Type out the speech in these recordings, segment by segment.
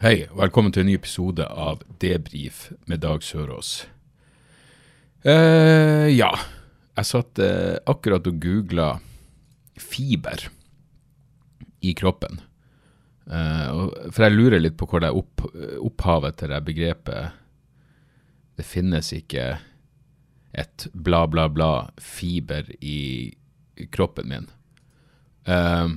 Hei, og velkommen til en ny episode av Debrif med Dag Sørås. Uh, ja, jeg satt uh, akkurat og googla fiber i kroppen. Uh, for jeg lurer litt på hvor det er opp, opphavet til det begrepet Det finnes ikke et bla, bla, bla fiber i kroppen min. Eh,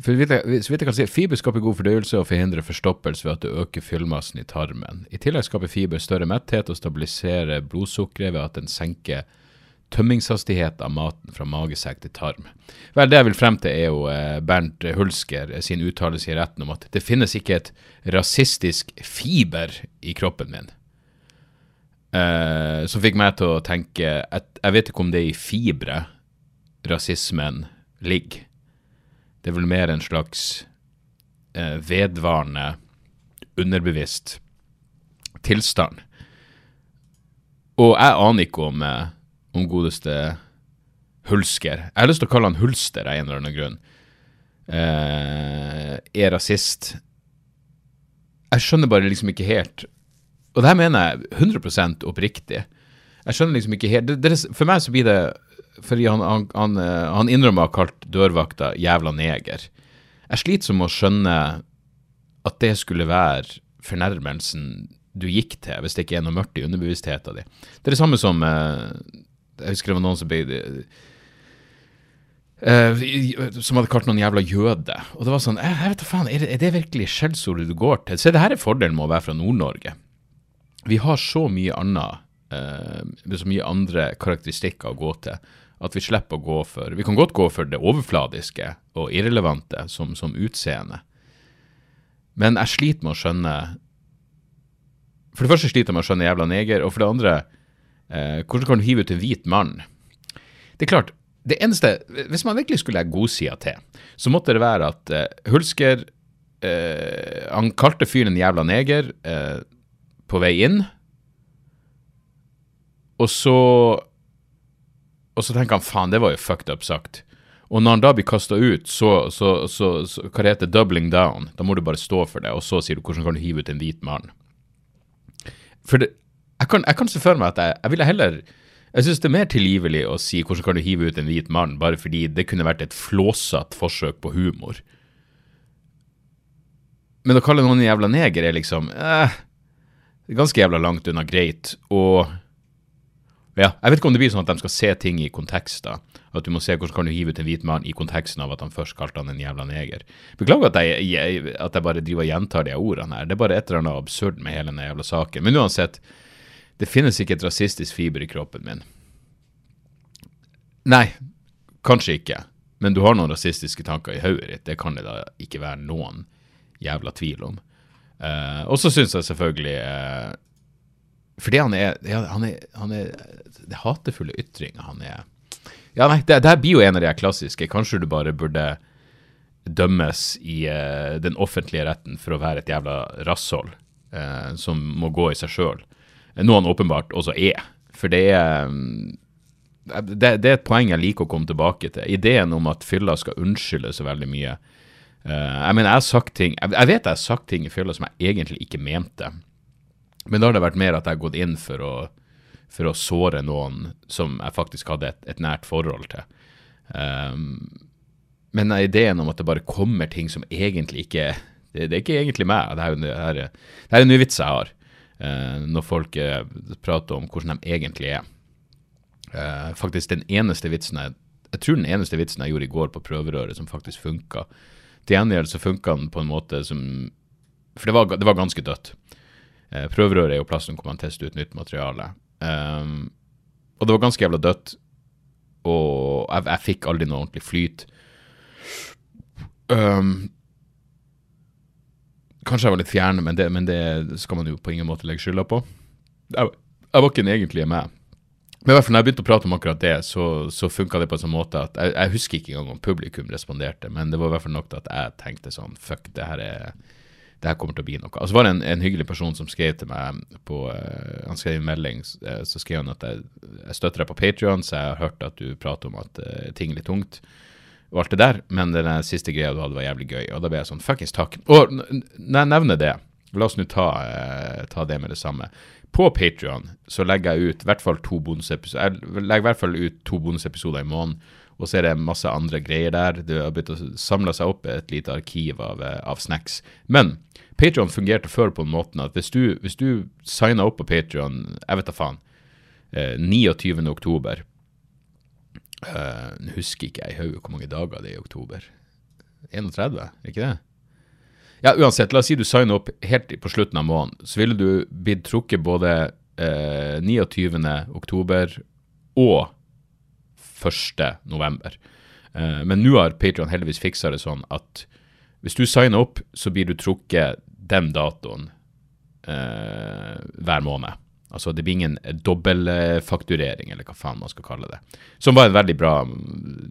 for så vidt jeg kan si, Fiber skaper god fordøyelse og forhindrer forstoppelse ved at det øker fyllmassen i tarmen. I tillegg skaper fiber større metthet og stabiliserer blodsukkeret ved at den senker tømmingshastigheten av maten fra magesekk til tarm. Vel, Det jeg vil frem til, er jo eh, Bernt Hulsker sin uttalelse i retten om at det finnes ikke et rasistisk fiber i kroppen min. Eh, som fikk meg til å tenke at Jeg vet ikke om det er i fibre rasismen ligger. Det er vel mer en slags eh, vedvarende, underbevisst tilstand. Og jeg aner ikke om, eh, om godeste Hulsker Jeg har lyst til å kalle han Hulster av en eller annen grunn. Eh, er rasist. Jeg skjønner bare liksom ikke helt Og det her mener jeg 100% oppriktig. Jeg skjønner liksom ikke helt For meg så blir det fordi han, han, han, eh, han innrømmer å ha kalt dørvakta jævla neger. Jeg sliter som å skjønne at det skulle være fornærmelsen du gikk til, hvis det ikke er noe mørkt i underbevisstheten din. Det er det samme som eh, Jeg husker det var noen som ble Uh, som hadde kalt noen jævla jøde. Og det var sånn Jeg, jeg vet da faen, er det, er det virkelig skjellsordet du går til? Se, det her er fordelen med å være fra Nord-Norge. Vi har så mye annet med så mye andre karakteristikker å gå til at vi slipper å gå for Vi kan godt gå for det overfladiske og irrelevante som, som utseende. Men jeg sliter med å skjønne For det første sliter jeg med å skjønne jævla neger, og for det andre eh, Hvordan kan du hive ut en hvit mann? Det er klart, det eneste Hvis man virkelig skulle legge godsida til, så måtte det være at eh, Hulsker eh, Han kalte fyren en jævla neger eh, på vei inn. Og så Og så tenker han faen, det var jo fucked up sagt. Og når han da blir kasta ut, så, så, så, så hva det heter, doubling down. Da må du bare stå for det, og så sier du hvordan kan du hive ut en hvit mann. For det, jeg, kan, jeg kan se for meg at jeg, jeg ville heller Jeg syns det er mer tilgivelig å si hvordan kan du hive ut en hvit mann, bare fordi det kunne vært et flåsete forsøk på humor. Men å kalle noen en jævla neger er liksom eh, ganske jævla langt unna greit. Og ja, jeg vet ikke om det blir sånn at de skal se ting i kontekst. da. At du må se hvordan kan du hive ut en hvit mann i konteksten av at han først kalte han en jævla neger. Beklager at jeg, jeg, at jeg bare driver og gjentar de ordene her. Det er bare et eller annet absurd med hele den jævla saken. Men uansett, det finnes ikke et rasistisk fiber i kroppen min. Nei, kanskje ikke. Men du har noen rasistiske tanker i hodet ditt. Det kan det da ikke være noen jævla tvil om. Uh, og så syns jeg selvfølgelig uh, fordi han er, han er, han er Det hatefulle ytringer han er Ja, nei, det, det her blir jo en av de klassiske. Kanskje du bare burde dømmes i uh, den offentlige retten for å være et jævla rasshold uh, som må gå i seg sjøl. Noe han åpenbart også er. For det er um, det, det, er et poeng jeg liker å komme tilbake til. Ideen om at fylla skal unnskylde så veldig mye. Uh, jeg mener, jeg har sagt ting Jeg, jeg vet jeg har sagt ting i fylla som jeg egentlig ikke mente. Men da har det vært mer at jeg har gått inn for å, for å såre noen som jeg faktisk hadde et, et nært forhold til. Um, men ideen om at det bare kommer ting som egentlig ikke Det, det er ikke egentlig meg. Det, det, det er en ny vits jeg har. Uh, når folk uh, prater om hvordan de egentlig er. Uh, faktisk den eneste vitsen jeg, jeg tror den eneste vitsen jeg gjorde i går på prøverøret som faktisk funka. Til gjengjeld så funka den på en måte som For det var, det var ganske dødt. Uh, prøverøret er jo plassen hvor man tester ut nytt materiale. Um, og det var ganske jævla dødt. Og jeg, jeg fikk aldri noe ordentlig flyt. Um, Kanskje jeg var litt fjern, men det, men det skal man jo på ingen måte legge skylda på. Jeg, jeg var ikke den egentlige meg. Men i hvert fall når jeg begynte å prate om akkurat det, så, så funka det på en sånn måte at jeg, jeg, husker ikke engang om publikum responderte, men det var i hvert fall nok til at jeg tenkte sånn Fuck, det her er det her kommer til å bli noe. Og så var det en, en, hyggelig person som skrev til meg på uh, Han skrev en melding, uh, så skrev han at jeg, jeg støtter deg på Patrion, så jeg har hørt at du prater om at uh, ting er litt tungt og alt det der, men den siste greia du hadde, var jævlig gøy. Og da ble jeg sånn Fuckings takk. Og når jeg nevner det, la oss nå ta, ta det med det samme. På Patrion så legger jeg ut i hvert fall to bonusepisoder. Jeg legger i hvert fall ut to bonusepisoder i måneden. Og så er det masse andre greier der. Det har begynt å samle seg opp et lite arkiv av, av snacks. Men Patrion fungerte før på en måte at hvis du, hvis du signa opp på Patrion, jeg vet da faen, eh, 29. oktober eh, Nå husker ikke jeg i hodet hvor mange dager det er i oktober. 31, er ikke det? Ja, uansett, la oss si du signer opp helt på slutten av måneden, så ville du blitt trukket både eh, 29. oktober og 1. november. Eh, men nå har Patrion heldigvis fiksa det sånn at hvis du signer opp, så blir du trukket den datoen eh, hver måned. Altså det blir ingen dobbeltfakturering, eller hva faen man skal kalle det. Som var en veldig bra mm,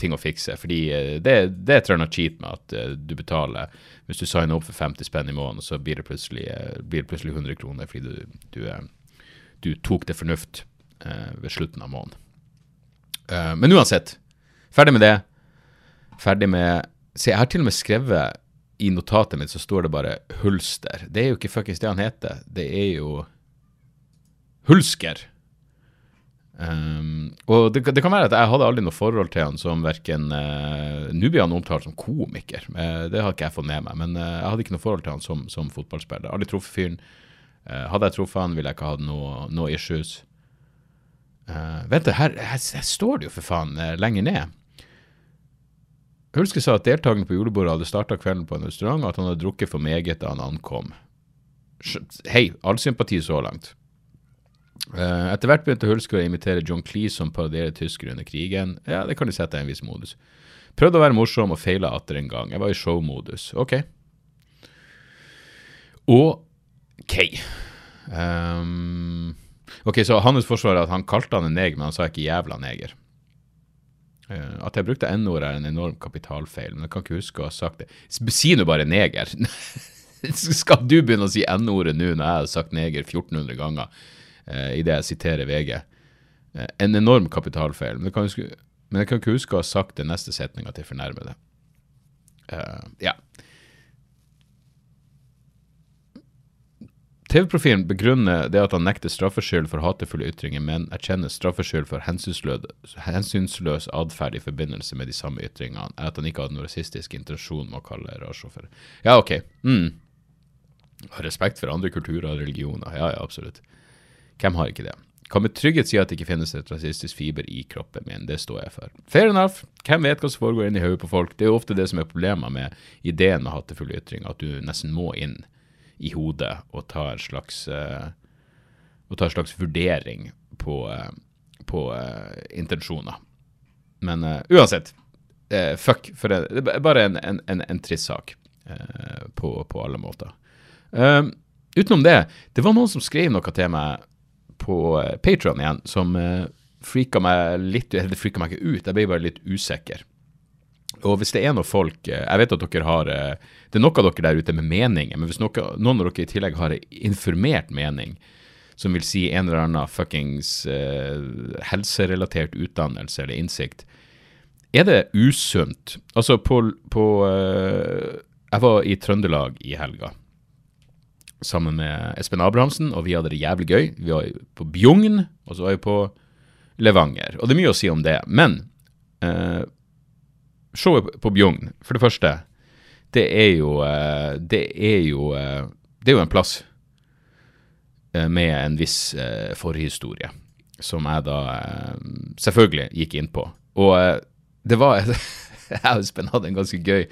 ting å fikse, fordi eh, det, det er trønda cheat med at uh, du betaler Hvis du signer opp for 50 spenn i måneden, så blir det plutselig, uh, blir det plutselig 100 kroner fordi du, du, du tok det fornuft ved slutten av måneden. men uansett, ferdig med det. Ferdig med Se, jeg har til og med skrevet i notatet mitt så står det bare Hulster. Det er jo ikke fuckings det han heter. Det er jo Hulsker. Um, og det, det, kan være at jeg hadde aldri noe forhold til han som verken uh, Nå blir han omtalt som komiker, uh, det har ikke jeg fått med meg. Men uh, jeg hadde ikke noe forhold til han som, som fotballspiller. Aldri truffet fyren. hadde jeg truffet han, ville jeg ikke hatt noe, no issues. vent, her, her, her, står det jo for faen lenger ned. Hulske sa at deltakerne på julebordet hadde starta kvelden på en restaurant, og at han hadde drukket for meget da han ankom. Hei, all sympati så langt. Uh, etter hvert begynte Hulske å imitere John Cleese som parodierer tyskere under krigen. Ja, det kan de sette i en viss modus. Prøvde å være morsom og feila atter en gang. Jeg var i showmodus. Ok. OK. Um, ok, Så hans forsvar er at han kalte han en neger, men han sa ikke 'jævla neger'. Uh, at jeg brukte n-ord er en enorm kapitalfeil, men jeg kan ikke huske å ha sagt det. Si nå bare neger. Skal du begynne å si n-ordet nå når jeg har sagt neger 1400 ganger uh, i det jeg siterer VG? Eh, en enorm kapitalfeil. Men jeg, kan huske, men jeg kan ikke huske å ha sagt den neste setninga til fornærmede. Uh, ja. TV-profilen begrunner det at han nekter straffskyld for hatefulle ytringer, men erkjenner straffskyld for hensynsløs atferd i forbindelse med de samme ytringene, er at han ikke hadde noen rasistisk intensjon med å kalle rasjåfør. Ja, OK. Mm. Respekt for andre kulturer og religioner. Ja, ja, absolutt. Hvem har ikke det? Kan med trygghet si at det ikke finnes et rasistisk fiber i kroppen min. Det står jeg for. Fair enough. Hvem vet hva som foregår inni hodet på folk? Det er jo ofte det som er problemet med ideen med hatefulle ytringer, at du nesten må inn i hodet og ta en slags, en slags vurdering på, uh, på uh, intensjoner. Men uansett, fuck. For det, det er bare en, en, en, en trist sak på, på, alle måter. utenom det, det var noen som skrev noe til meg på Patron igjen, som uh, freaka meg litt det freaka meg ikke ut, jeg ble bare litt usikker. Og hvis det er noen folk eh, Jeg vet at dere har eh, Det er noen av dere der ute med meninger, men hvis noen, noen av dere i tillegg har informert mening, som vil si en eller annen fuckings uh, helserelatert utdannelse eller innsikt, er det usunt? Altså, på, på uh, Jeg var i Trøndelag i helga sammen med Espen Abrahamsen, og vi hadde det jævlig gøy. Vi var på Bjugn, og så var vi på Levanger. Og det er mye å si om det. Men uh, showet på Bjugn, for det første, det er jo eh, Det er jo, eh, det er jo en plass eh, med en viss forhistorie, som jeg da selvfølgelig gikk inn på. Og det var Jeg og Espen hadde en ganske gøy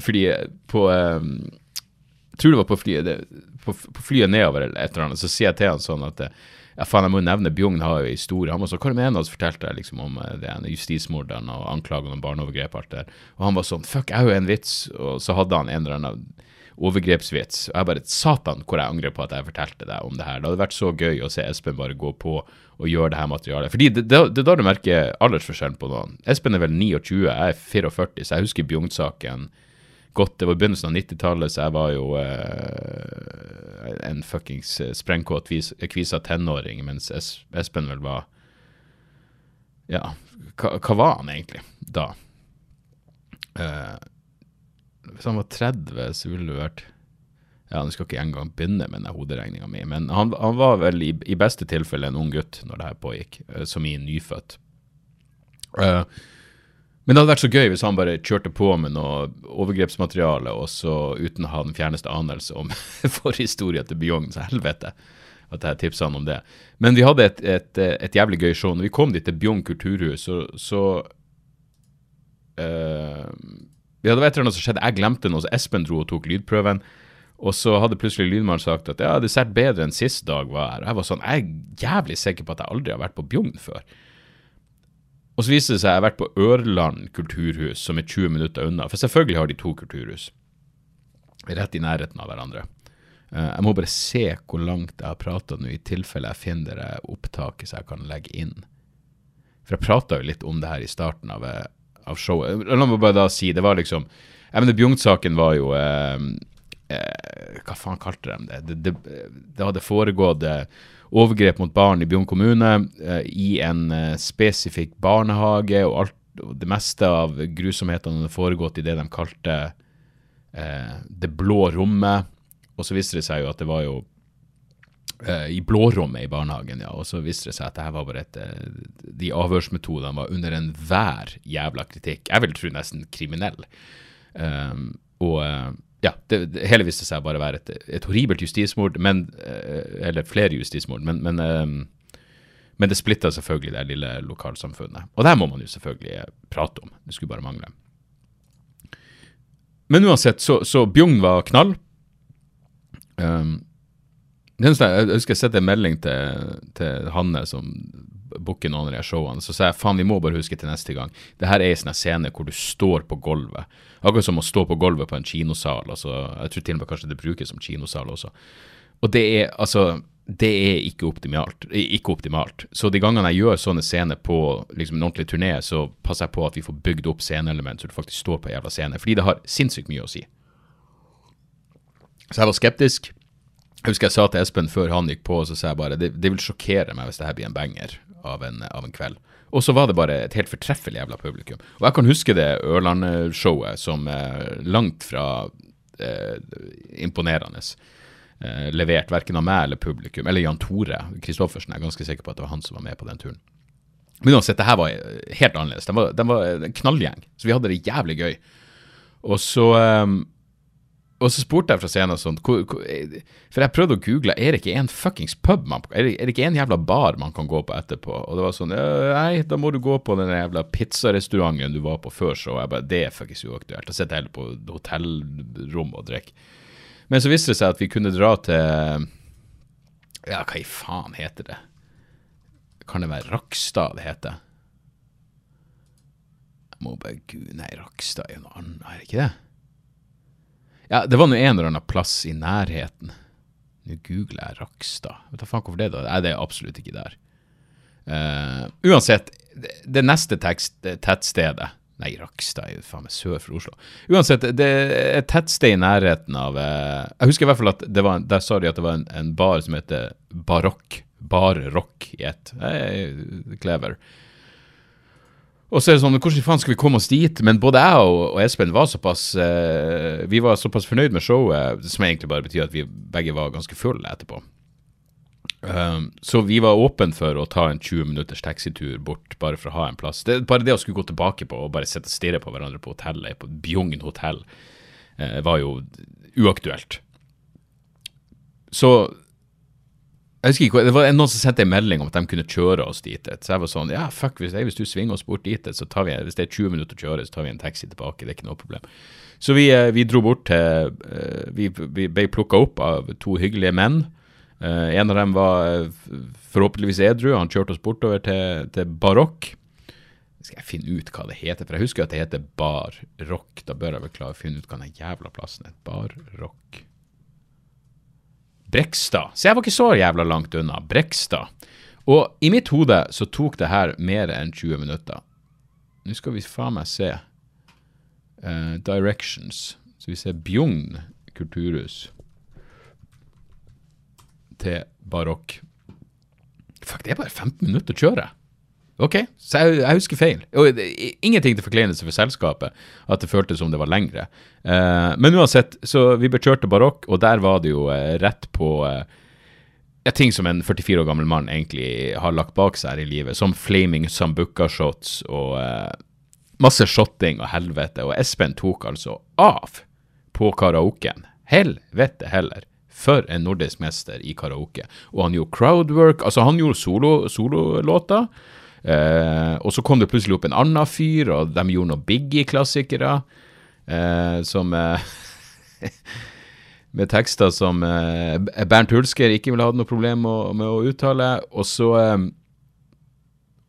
Fordi på Jeg tror det var på flyet, på, flyet nedover eller et eller annet, så sier jeg til han sånn at ja, faen, jeg må nevne Bjugn har jo historie. Han var så, Hva er med Så fortalte jeg liksom om det ene justismorderen og anklagene om barneovergrep. alt der. Og han var sånn Fuck, jeg har jo en vits. Og så hadde han en eller annen overgrepsvits. Og jeg bare Satan, hvor jeg angrer på at jeg fortalte deg om det her. Det hadde vært så gøy å se Espen bare gå på og gjøre det her materialet. Fordi det, det er da du merker aldersforskjellen på noen. Espen er vel 29, jeg er 44, så jeg husker Bjugn-saken godt. Det var begynnelsen av 90-tallet, så jeg var jo eh, en fuckings sprengkåt kvisa tenåring, mens es Espen vel var Ja, hva, var han egentlig da? Eh, hvis han var 30, så ville det vært ja, Nå skal ikke engang begynne med den hoderegninga mi, men han, han, var vel i, i, beste tilfelle en ung gutt når det her pågikk, uh, som i nyfødt. Uh, men det hadde vært så gøy hvis han bare kjørte på med noe overgrepsmateriale, og så uten å ha den fjerneste anelse om forhistoria til Beyond, så helvete at jeg tipsa han om det. Men vi hadde et, et, et, jævlig gøy show. Når vi kom dit til Bjong kulturhus, så, så uh, Vi hadde et eller annet som skjedde. Jeg glemte noe, så Espen dro og tok lydprøven. Og så hadde plutselig lydmannen sagt at ja, dessert bedre enn sist dag var her. Og jeg var sånn, jeg er jævlig sikker på at jeg aldri har vært på Bjugn før. Og så viser det seg at jeg har vært på Ørland kulturhus, som er 20 minutter unna. For selvfølgelig har de to kulturhus rett i nærheten av hverandre. Eh, jeg må bare se hvor langt jeg har prata nå, i tilfelle jeg finner det opptaket så jeg kan legge inn. For jeg prata jo litt om det her i starten av, eh, av showet. La meg bare da si, det var liksom Jeg mener, Bjugn-saken var jo eh, eh, Hva faen kalte de det? Det, det, det hadde foregått eh, overgrep mot barn i Bjugn kommune eh, i en eh, spesifikk barnehage, og alt, det meste av grusomhetene hadde foregått i det de kalte det blå rommet. Og så viste det seg jo at det var jo Uh, i blårommet i barnehagen, ja. Og så viste det seg at det her var bare et uh, De avhørsmetodene var under enhver jævla kritikk. Jeg vil tro nesten kriminell. Um, og ja, det, det, hele viste seg bare å være et, et horribelt justismord, men Eller flere justismord, men, men, um, men det splitta selvfølgelig det lille lokalsamfunnet. Og det her må man jo selvfølgelig prate om. Det skulle bare mangle. Men uansett, så, så Bjugn var knall. Um, jeg husker jeg sendte en melding til, til Hanne, som booker noen av de showene. Så sa jeg faen, vi må bare huske til neste gang. Det her er en sånn scene hvor du står på gulvet. Akkurat som å stå på gulvet på en kinosal. Altså, jeg tror til og med kanskje det brukes som kinosal også. Og det er altså det er ikke optimalt. ikke optimalt. Så de gangene jeg gjør sånne scener på liksom, en ordentlig turné, så passer jeg på at vi får bygd opp sceneelement så du faktisk står på en jævla scene. Fordi det har sinnssykt mye å si. Så jeg var skeptisk. Jeg husker jeg sa til Espen før han gikk på, så sa jeg bare det, det vil sjokkere meg hvis det her blir en banger av en, av en kveld. Og så var det bare et helt fortreffelig jævla publikum. Og jeg kan huske det Ørland-showet som eh, langt fra eh, imponerende. Eh, levert verken av meg eller publikum, eller Jan Tore Kristoffersen. Jeg er ganske sikker på at det var han som var med på den turen. Men uansett, det her var helt annerledes. Den var, den var en knallgjeng, så vi hadde det jævlig gøy. Og så um, og så spurte jeg fra scenen sånn For jeg prøvde å google er det ikke en fuckings pub man, er det, ikke en jævla bar man kan gå på etterpå. Og det var sånn Nei, da må du gå på den jævla pizzarestauranten du var på før så. Jeg bare Det er fuckings uaktuelt. Da sitter jeg heller på hotellrom og drikker. Men så viste det seg at vi kunne dra til Ja, hva i faen heter det? Kan det være Rakstad det heter? Jeg må bare Gud, nei, Rakstad er jo noe annet, er det ikke det? Ja, det var nå en eller annen plass i nærheten. Nå googler jeg Rakstad. Vet du faen hvorfor det, da? Nei, det er absolutt ikke der. Uh, uansett, det, neste tekst, det tettstedet Nei, Rakstad er jo faen meg sør for Oslo. Uansett, det er et tettsted i nærheten av uh, Jeg husker i hvert fall at det var, der sa de at det var en, en bar som heter Barokk. Bar Rock i ett. Clever. Og så er det sånn, hvordan faen skal vi komme oss dit? Men både jeg og, og Espen var såpass uh, Vi var såpass fornøyd med showet, som egentlig bare betyr at vi begge var ganske fulle etterpå. Um, så vi var åpne for å ta en 20 minutters taxitur bort, bare for å ha en plass. Det, bare det å skulle gå tilbake på og bare sitte og stirre på hverandre på hotellet, på Bjugn hotell, uh, var jo uaktuelt. Så jeg husker ikke, Det var noen som sendte en melding om at de kunne kjøre oss dit. Så jeg var sånn Ja, fuck, hvis, hvis du svinger oss bort dit, så tar vi, hvis det er 20 minutter å kjøre, så tar vi en taxi tilbake. Det er ikke noe problem. Så vi, eh, vi dro bort til eh, Vi, vi ble plukka opp av to hyggelige menn. Uh, en av dem var forhåpentligvis edru. Han kjørte oss bortover til, til Barokk. Skal jeg finne ut hva det heter? For jeg husker at det heter Barokk. Da bør jeg vel klare å finne ut hva den jævla plassen er. Bar Rock. Brekstad. Så jeg var ikke så jævla langt unna. Brekstad. Og i mitt hode så tok det her mer enn 20 minutter. Nå skal vi faen meg se. Uh, directions. Så vi ser Bjugn kulturhus til Barokk. Fuck, det er bare 15 minutter å kjøre. Ok, så jeg, jeg husker feil. Og ingenting til forkleinelse for selskapet at det føltes som det var lengre. Uh, men uansett, så vi bekjørte Barokk, og der var det jo uh, rett på uh, ting som en 44 år gammel mann egentlig har lagt bak seg her i livet, som flaming sambuca-shots og masse shotting og helvete. Og Espen tok altså av på karaoken. Helvete heller. For en nordisk mester i karaoke. Og han gjorde crowdwork. Altså, han gjorde sololåter. Solo Eh, og så kom det plutselig opp en annen fyr, og de gjorde noen Biggie-klassikere eh, som eh, Med tekster som eh, Bernt Hulsker ikke ville hatt noe problem med, med å uttale. Og så eh,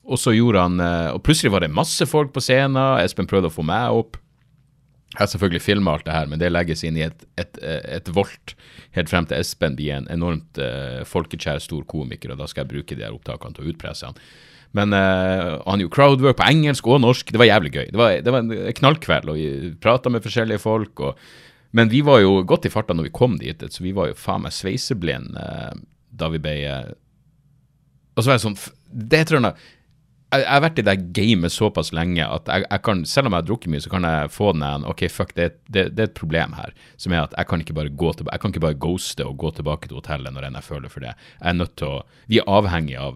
og så gjorde han eh, Og plutselig var det masse folk på scenen. Espen prøvde å få meg opp. Jeg har selvfølgelig filma alt det her, men det legges inn i et, et, et volt helt frem til Espen blir en enormt uh, folkekjær, stor komiker, og da skal jeg bruke de her opptakene til å utpresse han. Men uh, han gjorde crowdwork på engelsk og norsk. Det var jævlig gøy. Det var, det var en knallkveld, og vi prata med forskjellige folk. Og, men vi var jo godt i farta når vi kom dit, så vi var jo faen meg sveiseblinde uh, da vi ble uh, Og så var jeg sånn Det tror jeg jeg, jeg har vært i det gamet såpass lenge at jeg, jeg, kan, selv om jeg har drukket mye, så kan jeg få den en OK, fuck, det, det, det, er et problem her. Som er at jeg kan ikke bare gå tilbake, jeg kan ikke bare ghoste og gå tilbake til hotellet når enn jeg føler for det. Jeg er nødt til å Vi er avhengig av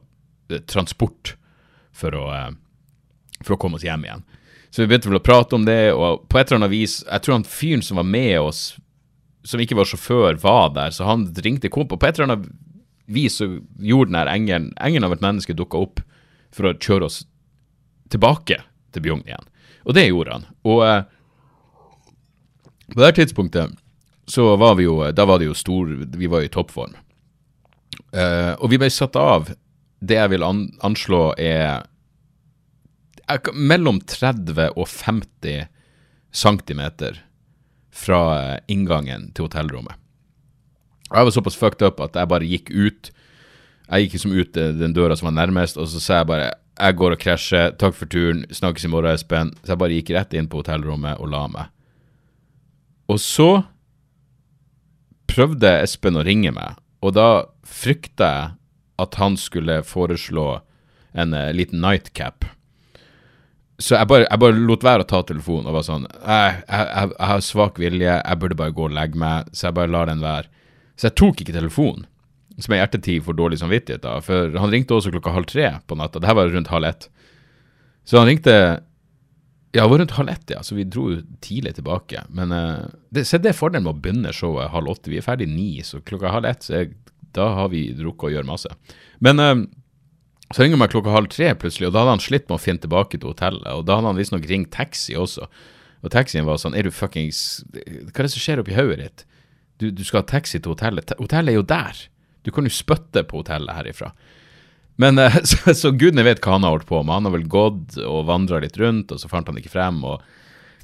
transport for å, eh, for å komme oss hjem igjen. Så vi begynte vel å prate om det, og på et eller annet vis Jeg tror han fyren som var med oss, som ikke var sjåfør, var der, så han ringte komp, og på et eller annet vis så gjorde den her engelen Engelen av et menneske dukka opp for å kjøre oss tilbake til Bjugn igjen. Og det gjorde han. Og eh, på det tidspunktet så var vi jo Da var det jo stor Vi var i toppform. Eh, og vi ble satt av det jeg vil an anslå er mellom 30 og 50 cm fra inngangen til hotellrommet. Jeg var såpass fucked up at jeg bare gikk ut. Jeg gikk liksom ut den døra som var nærmest, og så sa jeg bare jeg går og krasjer, takk for turen, snakkes i morgen, Espen. Så jeg bare gikk rett inn på hotellrommet og la meg. Og så prøvde Espen å ringe meg, og da frykta jeg at han skulle foreslå en uh, liten nightcap. Så jeg bare, jeg bare, lot være å ta telefonen og var sånn jeg, jeg, jeg, har svak vilje, jeg burde bare gå og legge meg, så jeg bare lar den være. Så jeg tok ikke telefonen, som er hjertetid for dårlig samvittighet, da. For han ringte også klokka halv tre på natta. Det her var rundt halv ett. Så han ringte Ja, det var rundt halv ett, ja, så vi dro tidlig tilbake. Men uh, det, se, det er fordelen med å begynne showet halv åtte. Vi er ferdig ni, så klokka halv ett så er da har vi drukket og gjør masse. Men eh, så ringer han klokka halv tre plutselig, og da hadde han slitt med å finne tilbake til hotellet. Og da hadde han visstnok ringt taxi også. Og taxien var sånn Er du fuckings Hva er det som skjer oppi hodet ditt? Du, du, skal ha taxi til hotellet. Hotellet er jo der! Du kan jo spytte på hotellet herifra. Men uh, så, så gudene vet hva han har holdt på med. Han har vel gått og vandra litt rundt, og så fant han ikke frem. og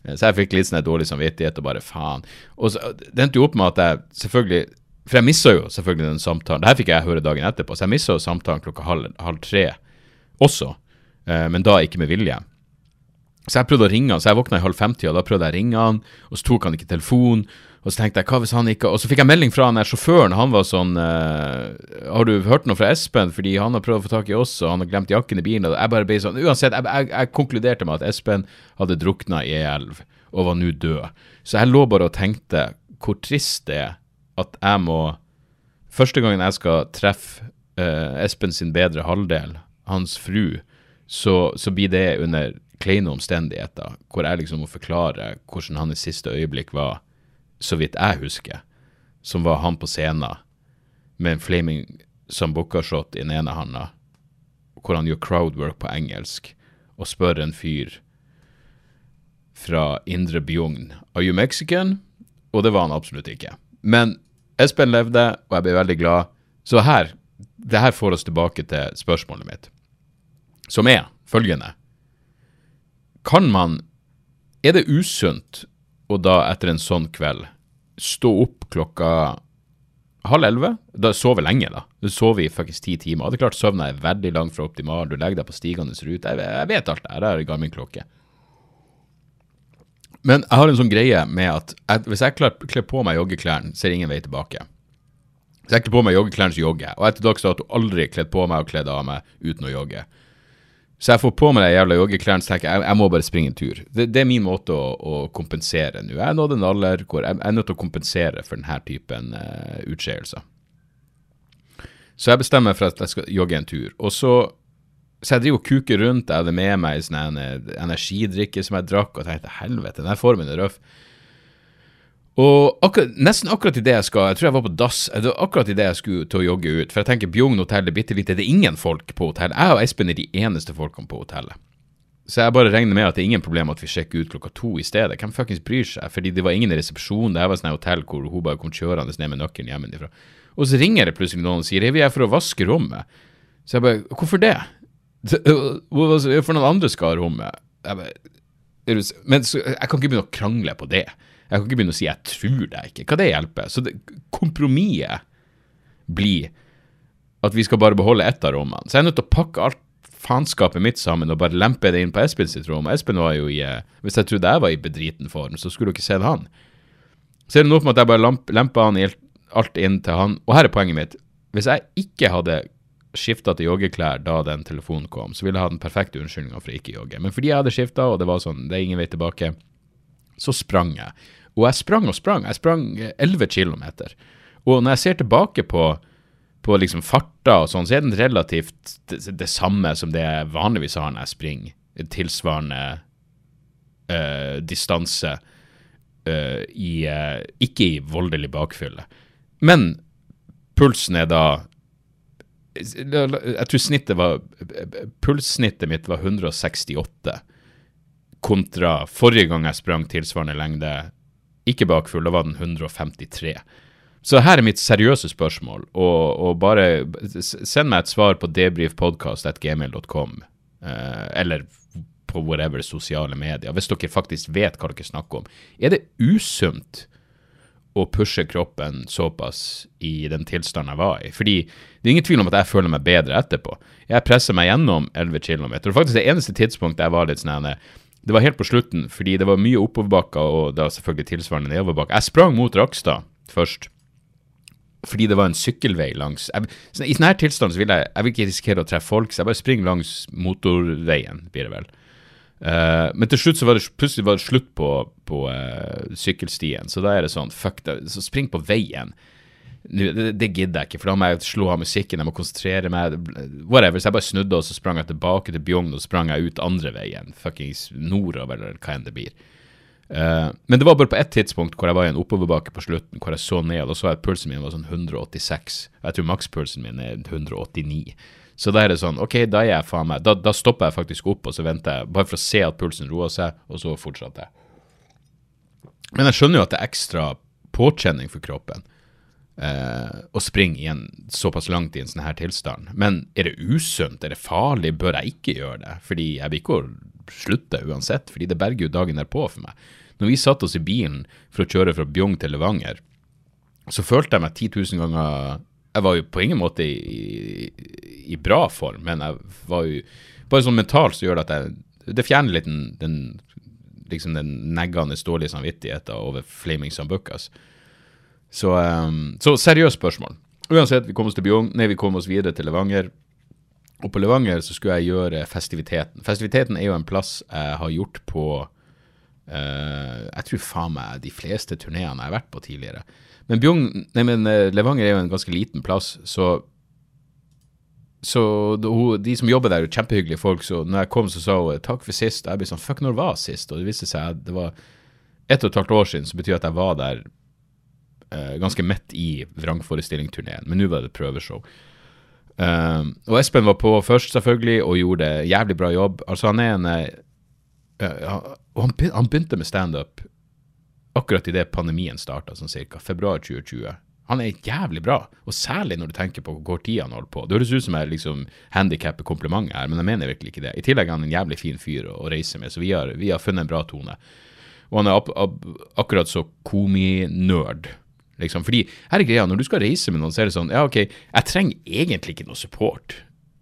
eh, så jeg fikk litt sånn dårlig samvittighet og bare faen. Og så, Det endte jo opp med at jeg selvfølgelig for jeg missa jo selvfølgelig den samtalen. Det her fikk jeg høre dagen etterpå, så jeg missa samtalen klokka halv, halv tre også, eh, men da ikke med vilje. Så jeg prøvde å ringe han, så jeg våkna i halv femtida, da prøvde jeg å ringe han, og så tok han ikke telefonen. Og så tenkte jeg, hva hvis han ikke Og så fikk jeg melding fra han der sjåføren, han var sånn eh, Har du hørt noe fra Espen, fordi han har prøvd å få tak i oss, og han har glemt jakken i bilen. Og jeg bare ble sånn Uansett, jeg, jeg, jeg konkluderte med at Espen hadde drukna i ei elv og var nå død. Så jeg lå bare og tenkte hvor trist det er at jeg må Første gangen jeg skal treffe uh, Espen sin bedre halvdel, hans fru, så, så blir det under kleine omstendigheter, hvor jeg liksom må forklare hvordan hans siste øyeblikk var, så vidt jeg husker, som var han på scenen med en flaming sambuca-shot i den ene handa, hvor han gjør crowdwork på engelsk, og spør en fyr fra Indre Bjugn Are you Mexican? Og det var han absolutt ikke. Men Espen levde, og jeg ble veldig glad. Så her, det her får oss tilbake til spørsmålet mitt, som er følgende. kan man Er det usunt å da, etter en sånn kveld, stå opp klokka halv elleve? Da sover lenge, da. Du sover i fuckings ti timer. Det er klart søvna er veldig langt fra optimal, du legger deg på stigende rute. Jeg, vet alt det her, jeg har Garmin-klokke. Men jeg har en sånn greie med at jeg, hvis jeg kler, på meg joggeklærne, er det ingen vei tilbake. Hvis jeg kler på meg joggeklærne, så jogger jeg. Og etter dags dato aldri kledd på meg og kledd av meg uten å jogge. Så jeg får på meg de jævla joggeklærne så tenker jeg jeg må bare springe en tur. Det, det er min måte å, å kompensere nå. Jeg er en alder hvor jeg, jeg, er nødt til å kompensere for denne typen uh, utskeielser. Så jeg bestemmer meg for at jeg skal jogge en tur. Og så så jeg driver og kuker rundt. Jeg hadde med meg sånn energidrikke som jeg drakk, og tenkte helvete, denne formen er røff. Og akkurat, nesten akkurat idet jeg skal Jeg tror jeg var på dass. Det var akkurat idet jeg skulle til å jogge ut. For jeg tenker Bjugn hotell er bitte lite. Det er ingen folk på hotellet. Jeg og Espen er de eneste folkene på hotellet. Så jeg bare regner med at det er ingen problem at vi sjekker ut klokka to i stedet. Hvem fuckings bryr seg? Fordi det var ingen i resepsjonen. Det her var sånn hotell hvor hun bare kom kjørende ned med nøkkelen hjemmefra. Og så ringer det plutselig noen og sier jeg vi er for å vaske rommet. Så jeg bare Hvorfor det? For noen andre skal ha rommet. Men så, jeg kan ikke begynne å krangle på det. Jeg kan ikke begynne å si 'jeg tror deg ikke'. Hva det hjelper? Så det, kompromisset blir at vi skal bare beholde ett av rommene. Så jeg er nødt til å pakke alt faenskapet mitt sammen og bare lempe det inn på Espen sitt rom. Espen var jo i eh, Hvis jeg trodde jeg var i bedriten form, så skulle du ikke sett han. Så er det noe med at jeg bare lemper alt inn til han. Og her er poenget mitt. Hvis jeg ikke hadde skifta til joggeklær da den telefonen kom, så ville jeg ha den perfekte unnskyldninga for å ikke jogge. Men fordi jeg hadde skifta, og det var sånn, det er ingen vei tilbake, så sprang jeg. Og jeg sprang og sprang. Jeg sprang 11 km. Og når jeg ser tilbake på, på liksom farta og sånn, så er den relativt det, det, samme som det jeg vanligvis har når jeg springer. Tilsvarende øh, distanse øh, i øh, Ikke i voldelig bakfylle. Men pulsen er da Jeg tror snittet var Pulssnittet mitt var 168 kontra forrige gang jeg sprang tilsvarende lengde ikke bakfull, da var den 153. Så her er mitt seriøse spørsmål, og, og bare send meg et svar på debrifpodkast.gmail.com, eh, eller på whatever sosiale medier, hvis dere faktisk vet hva dere snakker om. Er det usunt å pushe kroppen såpass i den tilstanden jeg var i? Fordi det er ingen tvil om at jeg føler meg bedre etterpå. Jeg presser meg gjennom 11 km, og faktisk det eneste tidspunktet jeg var litt sånn det var helt på slutten, fordi det var mye oppoverbakker og da selvfølgelig tilsvarende nedoverbakker. Jeg sprang mot Rakstad først, fordi det var en sykkelvei langs jeg, I sånn her tilstand så vil jeg, jeg vil ikke risikere å treffe folk, så jeg bare springer langs motorveien, blir det vel. Uh, men til slutt så var det plutselig var det slutt på, på uh, sykkelstien, så da er det sånn, fuck det, så spring på veien det, det, gidder jeg ikke, for da må jeg slå av musikken, jeg må konsentrere meg. Whatever. Så jeg bare snudde, og så sprang jeg tilbake til Bjugn, og sprang jeg ut andre veien. Fuckings nordover, eller hva enn det blir. Uh, men det var bare på ett tidspunkt hvor jeg var i en oppoverbakke på slutten, hvor jeg så ned, og da så jeg at pulsen min var sånn 186. Jeg tror makspulsen min er 189. Så da er det sånn, OK, da er jeg faen meg Da, da stopper jeg faktisk opp, og så venter jeg, bare for å se at pulsen roer seg, og så fortsetter jeg. Men jeg skjønner jo at det er ekstra påkjenning for kroppen eh, å springe igjen såpass langt i en sånn her tilstand. Men er det usunt, er det farlig, bør jeg ikke gjøre det? Fordi jeg vil ikke slutte uansett, fordi det berger jo dagen derpå for meg. Når vi satte oss i bilen for å kjøre fra Bjong til Levanger, så følte jeg meg 10 000 ganger Jeg var jo på ingen måte i, i, i bra form, men jeg var jo Bare sånn mentalt så gjør det at jeg Det fjerner litt den, den liksom den neggende dårlige samvittigheten over Flaming Sambucas. Så, um, så seriøst spørsmål. Uansett, vi kom oss til Bjong, nei, vi kom oss videre til Levanger. Og på Levanger så skulle jeg gjøre festiviteten. Festiviteten er jo en plass jeg har gjort på uh, Jeg tror faen meg de fleste turneene jeg har vært på tidligere. Men, Bjong, nei, men uh, Levanger er jo en ganske liten plass, så så de som jobber der, er kjempehyggelige folk. Så når jeg kom, så sa hun takk for sist. Og jeg ble sånn fuck, når var sist? Og det viste seg at det var ett og et halvt år siden, så betyr at jeg var der uh, ganske midt i vrangforestillingsturneen, men nå var det prøveshow. Uh, og Espen var på først, selvfølgelig, og gjorde jævlig bra jobb. Altså, han er en uh, Og han, han begynte med standup akkurat idet pandemien starta, sånn cirka. Februar 2020. Han er jævlig bra, og særlig når du tenker på hvor kort tid han holder på. Det høres ut som jeg liksom handikapper komplimentet her, men jeg mener virkelig ikke det. I tillegg er han en jævlig fin fyr å, reise med, så vi har, vi har funnet en bra tone. Og han er ak ak akkurat så kominerd. Liksom. Fordi her er greia, når du skal reise med noen, så er det sånn Ja, OK, jeg trenger egentlig ikke noe support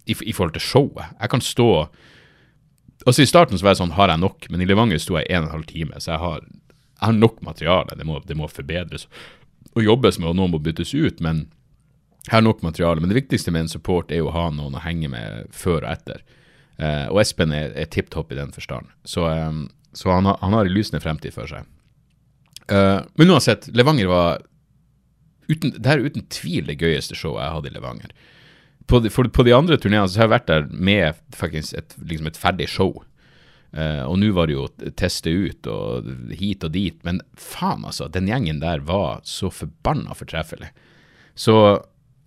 i, i forhold til showet. Jeg kan stå Altså I starten så var jeg sånn, har jeg nok? Men i Levanger sto jeg en og en halv time, så jeg har, jeg har nok materiale. Det må, det må forbedres og jobbes med, og noen må byttes ut. Men jeg har nok materiale. Men det viktigste med en support er jo å ha noen å henge med før og etter. Eh, og Espen er, er tipp topp i den forstand. Så, eh, så han, har, han har en lysende fremtid for seg. Eh, men uansett, Levanger var uten, det er uten tvil det gøyeste showet jeg hadde i Levanger på de, for, på de andre turneene har jeg vært der med faktisk et, liksom et ferdig show. Uh, og nå var det jo teste ut og hit og dit, men faen, altså. Den gjengen der var så forbanna fortreffelig. Så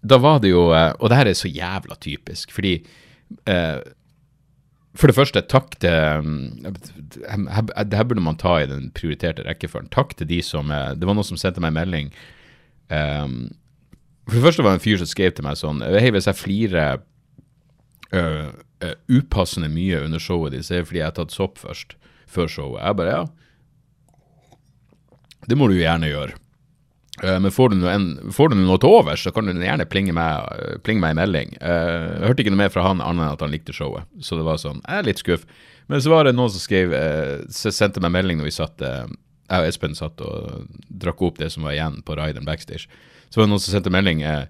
da var det jo uh, Og det her er så jævla typisk, fordi uh, For det første, takk til um, Det her burde man ta i den prioriterte rekkefølgen. Takk til de som Det var noen som sendte meg en melding. Um, for det første var det en fyr som skrev til meg sånn Hei, hvis jeg flirer uh, uh, upassende mye under showet ditt, er fordi jeg har tatt sopp først. Før showet. Jeg bare ja. Det må du jo gjerne gjøre. Uh, men får du, noe, en, får du, noe til overs, så kan du gjerne plinge meg, plinge meg en melding. jeg hørte ikke noe mer fra han annet enn at han likte showet. Så det var sånn Jeg er litt skuff. Men så var det noen som skrev sendte meg melding når vi satt Jeg og Espen satt og drakk opp det som var igjen på rideren backstage. Så var det noen som sendte melding eh,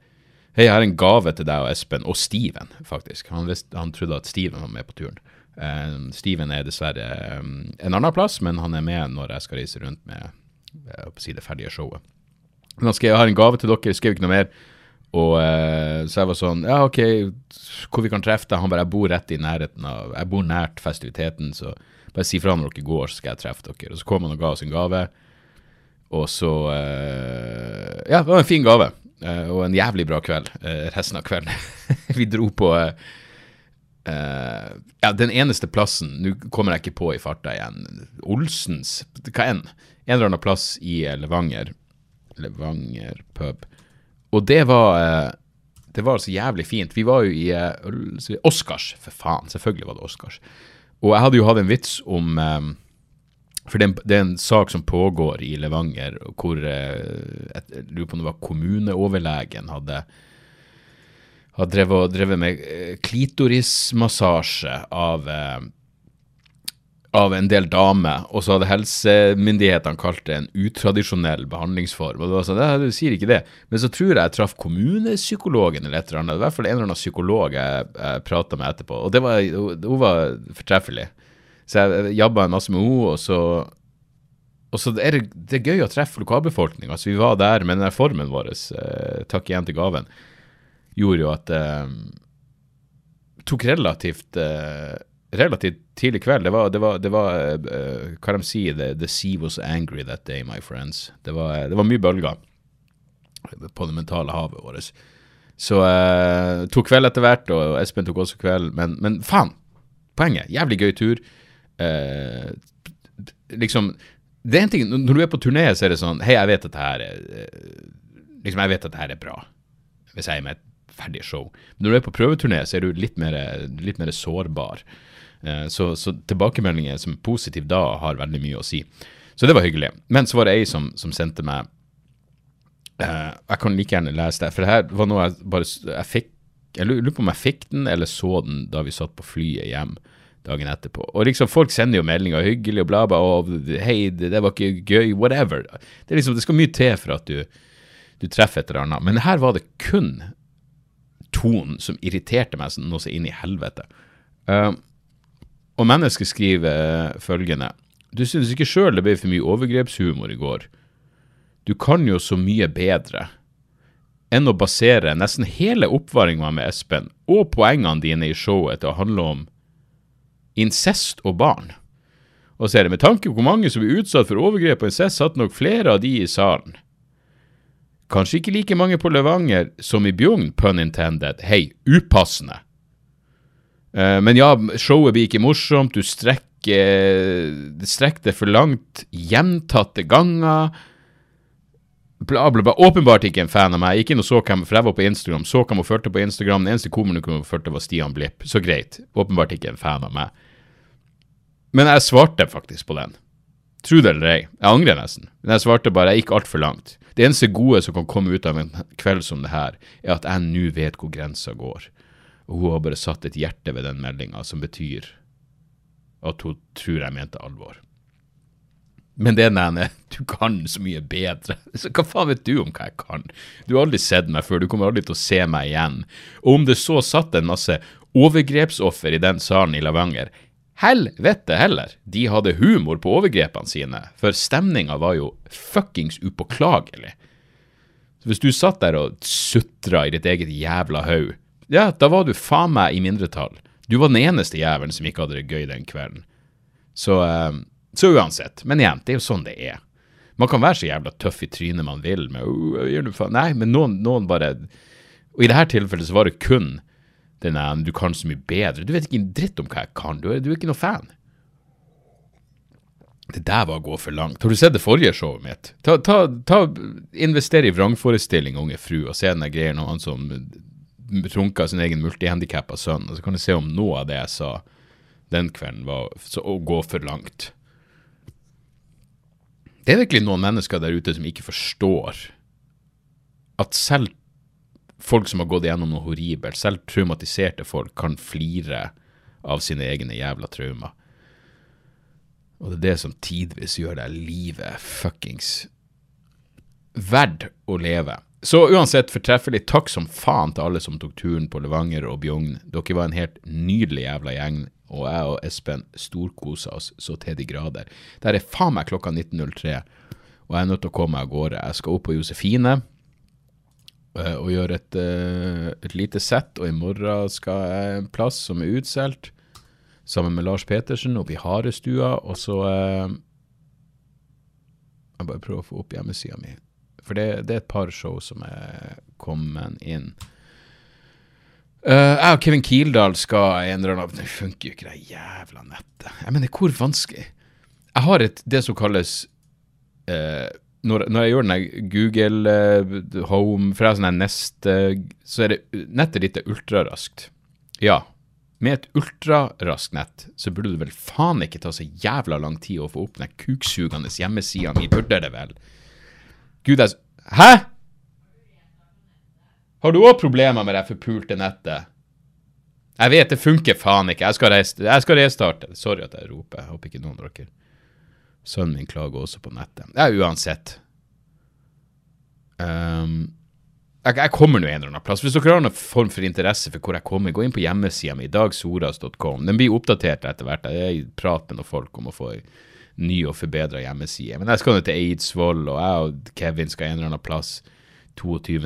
Hei, jeg har en gave til deg og Espen, og Steven, faktisk. Han, visste, han trodde at Steven var med på turen. Uh, Steven er dessverre um, en annen plass, men han er med når jeg skal reise rundt med uh, si det ferdige showet. Men han skrev jeg har en gave til dere, skrev ikke noe mer. Og uh, Så jeg var sånn Ja, OK, hvor vi kan treffe deg? Han bare Jeg bor rett i nærheten av Jeg bor nært festiviteten, så bare si fra når dere går, så skal jeg treffe dere. Og så kom han og ga oss en gave. Og så Ja, det var en fin gave. Uh, og en jævlig bra kveld uh, resten av kvelden. vi dro på Ja, den eneste plassen Nå kommer jeg ikke på i farta igjen. Olsens Hva enn. En eller annen plass i Levanger. Levanger pub. Og det var Det var så jævlig fint. Vi var jo i Oscars, for faen. Selvfølgelig var det Oscars. Og jeg hadde jo hatt en vits om for det er, en, det er, en, sak som pågår i Levanger, hvor eh, jeg lurer på om det var kommuneoverlegen hadde, hadde drevet, drevet, med eh, klitorismassasje av, eh, av en del damer, og så hadde helsemyndighetene kalt det en utradisjonell behandlingsform. og det var sånn, Du sier ikke det. Men så tror jeg jeg traff kommunepsykologen eller et eller annet. I hvert fall en eller annen psykolog jeg, jeg prata med etterpå, og det var, hun var fortreffelig. Så jeg jabba en masse med henne, og så og så er det, det er gøy å treffe lokalbefolkninga. Altså, vi var der, men den formen vår, eh, takk igjen til gaven, gjorde jo at eh, tok relativt eh, relativt tidlig kveld. Det var, det var, det var uh, hva de sier, the, the, sea was angry that day, my friends. Det var, det var mye bølger på det mentale havet vårt. Så uh, tok kveld etter hvert, og Espen tok også kveld. Men, men faen! Poenget. Jævlig gøy tur. Uh, liksom det er en ting, Når du er på turné, så er det sånn Hei, jeg vet at det her er liksom jeg vet at det her er bra, hvis jeg er med et ferdig show. Men når du er på prøveturné, så er du litt mer, litt mer sårbar. Eh, så, så, tilbakemeldinger som er positive da, har veldig mye å si. Så det var hyggelig. Men så var det ei som, som sendte meg eh, Jeg kan like gjerne lese det, for det her var noe jeg bare jeg fikk Jeg lurer på om jeg fikk den, eller så den da vi satt på flyet hjem dagen etterpå. Og liksom Folk sender jo meldinger hyggelig og bla, bla, og hei, det, var ikke gøy, whatever. Det liksom, det skal mye til for at du, du treffer et eller annet. Men her var det kun tonen som irriterte meg noe så inn i helvete. Uh, og mennesket skriver uh, følgende Du synes ikke sjøl det ble for mye overgrepshumor i går? Du kan jo så mye bedre enn å basere nesten hele oppvaringa med Espen og poengene dine i showet til å handle om incest og barn. Og så er det med tanke på hvor mange som blir utsatt for overgrep og incest, satt nok flere av de i salen. Kanskje ikke like mange på Levanger som i Bjugn, pun intended. Hei, upassende. Uh, men ja, showet blir ikke morsomt, du strekker strekker det for langt gjentatte ganger. bla, bla, bla. Åpenbart ikke en fan av meg. Og så hvem, for jeg var på Instagram. Så hvem hun fulgte på Instagram. Den eneste komikeren hun fulgte, var Stian Blipp. Så greit. Åpenbart ikke en fan av meg. Men jeg svarte faktisk på den. Tro det eller ei. Jeg angrer nesten. Men jeg svarte bare, jeg gikk altfor langt. Det eneste gode som kan komme ut av en kveld som det her, er at jeg nå vet hvor grensa går. Og hun har bare satt et hjerte ved den meldinga, som betyr at hun tror jeg mente alvor. Men det Nene, du kan så mye bedre. Så hva faen vet du om hva jeg kan? Du har aldri sett meg før, du kommer aldri til å se meg igjen. Og om det så satt en masse overgrepsoffer i den salen i Lavanger, helvete heller, de hadde humor på overgrepene sine, for stemninga var jo fuckings upåklagelig. Hvis du satt der og sutra i ditt eget jævla haug, ja, da var du faen meg i mindretall. Du var den eneste jævelen som ikke hadde det gøy den kvelden. Så uh, så uansett, men igjen, det er jo sånn det er. Man kan være så jævla tøff i trynet man vil med oh, gjør du faen? Nei, men noen, noen, bare Og i dette tilfellet så var det kun den der du kan så mye bedre. Du vet ikke en dritt om hva jeg kan. Du er, du er ikke noe fan. Det der var å gå for langt. Har du sett det forrige showet mitt? Ta, ta, ta Invester i vrangforestilling, unge fru, og se den greia når han som trunka sin egen multihandikappa sønn. Og så kan du se om noe av det jeg sa den kvelden, var så, å gå for langt. Det er virkelig noen mennesker der ute som ikke forstår at selv folk som har gått gjennom noe horribelt, selv traumatiserte folk, kan flire av sine egne jævla traumer. Og det er det som tidvis gjør deg livet fuckings verdt å leve. Så uansett fortreffelig, takk som faen til alle som tok turen på Levanger og Bjugn. Dere var en helt nydelig jævla gjeng og jeg og Espen storkosa oss så til de grader. Det er faen meg klokka 19.03, og jeg er nødt til å komme meg av gårde. Jeg skal opp på Josefine og gjøre et, uh, et, lite sett, og i morgen skal jeg en plass som er utsolgt, sammen med Lars Petersen, oppe i Harestua, og så uh, Jeg bare prøver å få opp hjemmesida mi, for det, det er et par show som er kommet inn. Uh, jeg og Kevin Kildahl skal en eller annen Det funker jo ikke, det jævla nettet. Jeg mener, hvor vanskelig Jeg har et, det som kalles uh, når, når, jeg gjør den Google uh, Home fra sånn nest Så er det nettet ditt er ultraraskt. Ja. Med et ultraraskt nett så burde det vel faen ikke ta så jævla lang tid å få opp den kuksugende hjemmesida mi, burde det vel? Gud, jeg Hæ?! Har du òg problemer med det forpulte nettet? Jeg vet det funker faen ikke. Jeg skal, jeg skal restarte. Sorry at jeg roper. Jeg håper ikke noen av dere Sønnen min klager også på nettet. Ja, uansett. Um, jeg, jeg, kommer nå en eller annen plass. Hvis dere har noen form for interesse for hvor jeg kommer, gå inn på hjemmesida mi, dagsoras.com. Den blir oppdatert etter hvert. Jeg prater med noen folk om å få ny og forbedra hjemmeside. Men jeg skal nå til Eidsvoll, og jeg og Kevin skal en eller annen plass. 22.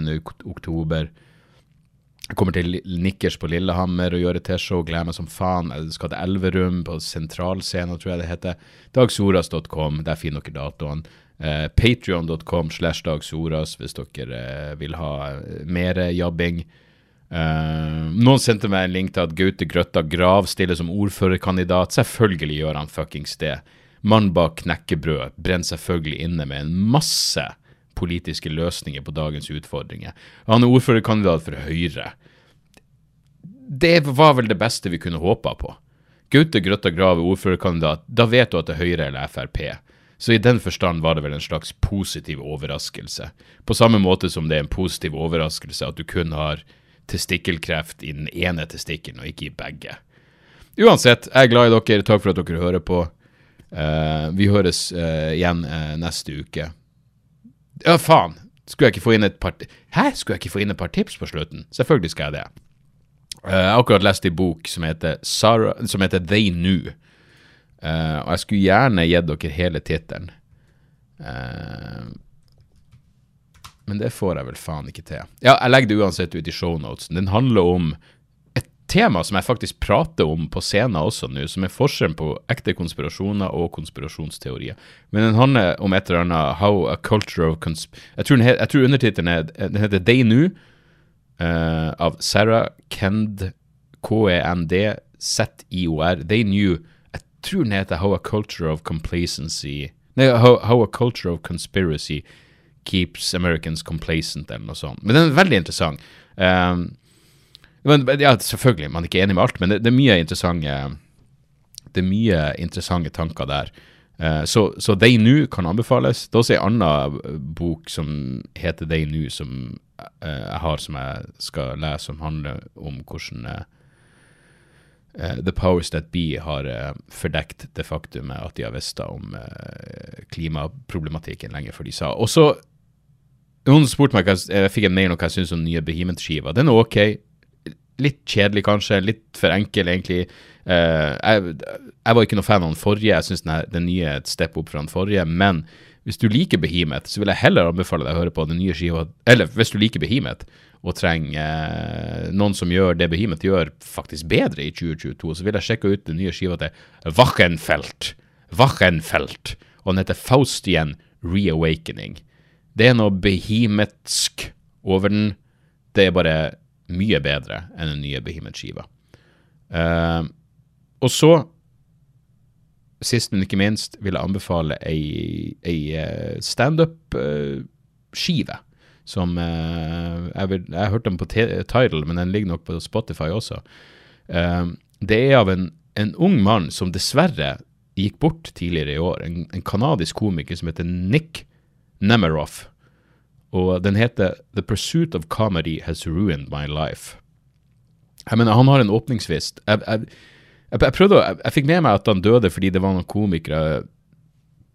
Jeg kommer til Nikkers på Lillehammer og gjør et T-show. Gleder meg som faen. Jeg skal til Elverum, på sentralscenen, tror jeg det heter. Dagsoras.com, der finner dere datoene. Eh, Patrion.com slash dagsoras hvis dere eh, vil ha eh, mer jabbing. Eh, noen sendte meg en link til at Gaute Grøtta Grav stiller som ordførerkandidat. Selvfølgelig gjør han fuckings det. Mann bak knekkebrød brenner selvfølgelig inne med en masse politiske løsninger på dagens utfordringer. Han er ordførerkandidat for Høyre. Det var vel det beste vi kunne håpa på. Gaute Grøtta Grav er ordførerkandidat. Da vet du at det er Høyre eller Frp. Så i den forstand var det vel en slags positiv overraskelse. På samme måte som det er en positiv overraskelse at du kun har testikkelkreft i den ene testikkelen og ikke i begge. Uansett, jeg er glad i dere. Takk for at dere hører på. Uh, vi høres uh, igjen uh, neste uke. Ja, faen! Skulle jeg ikke få inn et par Hæ? Skulle jeg ikke få inn et par tips på slutten? Selvfølgelig skal jeg det. Uh, jeg har akkurat lest en bok som heter, Sarah, som heter They Knew. Uh, og jeg skulle gjerne gitt dere hele tittelen. Uh, men det får jeg vel faen ikke til. Ja, jeg legger det uansett ut i shownotesen. Den handler om tema som jeg faktisk prater om på scenen også nå, som er forskjellen på ekte konspirasjoner og konspirasjonsteorier. Men den handler om et eller annet How a culture of consp... Jeg tror, jeg tror undertittelen er heter They Knew, uh, av Sarah Kend, K-E-N-D, Z-I-O-R. They Knew Jeg tror den heter How a culture of complacency Nei, How, how a culture of conspiracy keeps Americans complacent, eller noe sånt. Men den er veldig interessant. Um, men, ja, selvfølgelig, man er ikke enig med alt, men det, det er mye det er mye interessante tanker der. Uh, så, så They New kan anbefales. Det er også en annen bok som heter They New, som uh, jeg har som jeg skal lese, som handler om hvordan uh, The Powers That Be har fordekt det faktumet at de har visst om klimaproblematikken lenge før de sa. Og så Noen spurte meg, jeg fikk en mail om hva jeg syns om nye Behemoth-skiva. Den er ok. Litt kjedelig, kanskje. Litt for enkel, egentlig. Uh, jeg, jeg, var ikke noe fan av den forrige. Jeg syns den, nye er et step opp fra den forrige. Men hvis du liker Behemoth, så vil jeg heller anbefale deg å høre på den nye skiva Eller hvis du liker Behemoth og trenger uh, noen som gjør det Behemoth gjør, faktisk bedre i 2022, så vil jeg sjekke ut den nye skiva til Wachenfeldt. Wachenfeldt. Og den heter Faustian Reawakening. Det er noe behemetsk over den. Det er bare mye bedre enn den nye Behemoth-skiva. Uh, og så, sist, men ikke minst, vil jeg anbefale ei, ei eh, standup-skive. Uh, som uh, jeg, vil, jeg har hørt den på Tidal, men den ligger nok på Spotify også. det er av en, en, ung mann som dessverre gikk bort tidligere i år. En, en kanadisk komiker som heter Nick Nemiroff. Og den heter The Pursuit of Comedy Has Ruined My Life. Jeg mener, han har en åpningsvist. Jeg, jeg, jeg, prøvde, jeg, jeg fikk med meg at han døde fordi det var noen komikere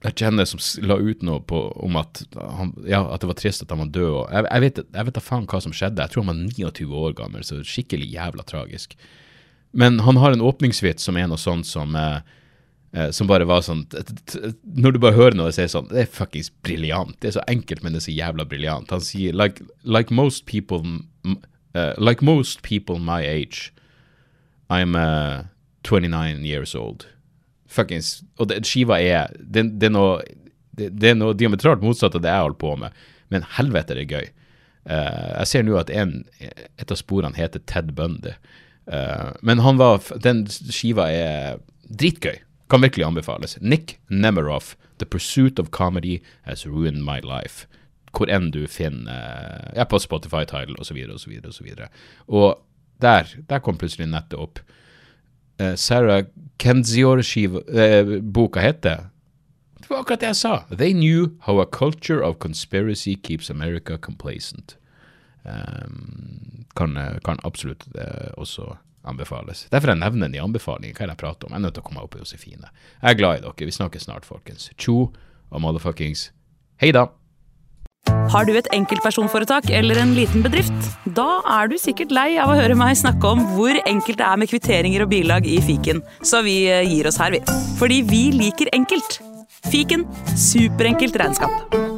jeg kjenner som la ut noe på, om at, han, ja, at det var trist at han var død. Og jeg, jeg, vet, jeg vet da faen hva som skjedde. Jeg tror han var 29 år gammel, så skikkelig jævla tragisk. Men han har en åpningsvits som er noe sånt som eh, som bare var sånn Når du bare hører noe og sier sånn Det er fuckings briljant. Det er så enkelt, men det er så jævla briljant. Han sier like, like most people uh, Like most people my age, I'm uh, 29 years old. Fuckings Og det, skiva er det, det, er noe det, det, er noe diametralt motsatt av det jeg holder på med, men helvete er det gøy. Uh, jeg ser nå at en, et av sporene heter Ted Bundy. Men han var, den skiva er dritgøy. Kan virkelig anbefales. Nick Nemiroff, The Pursuit of Comedy Has Ruined My Life. Hvor enn du finner Ja, på Spotify Title osv. osv. osv. Og der, der kom plutselig nettet opp uh, Sarah Kenzior-boka uh, heter. Det var akkurat det jeg sa. They knew how a culture of conspiracy keeps America complacent. Um, kan, kan, absolutt uh, også anbefales. Derfor jeg nevner den i anbefalingen. Hva er det jeg prater om? Jeg er nødt til å komme opp i Josefine. Jeg er glad i dere. Vi snakkes snart, folkens. Tjo og motherfuckings hei da! Har du et enkeltpersonforetak eller en liten bedrift? Da er du sikkert lei av å høre meg snakke om hvor enkelt det er med kvitteringer og bilag i fiken, så vi eh, gir oss her, vi. Fordi vi liker enkelt. Fiken superenkelt regnskap.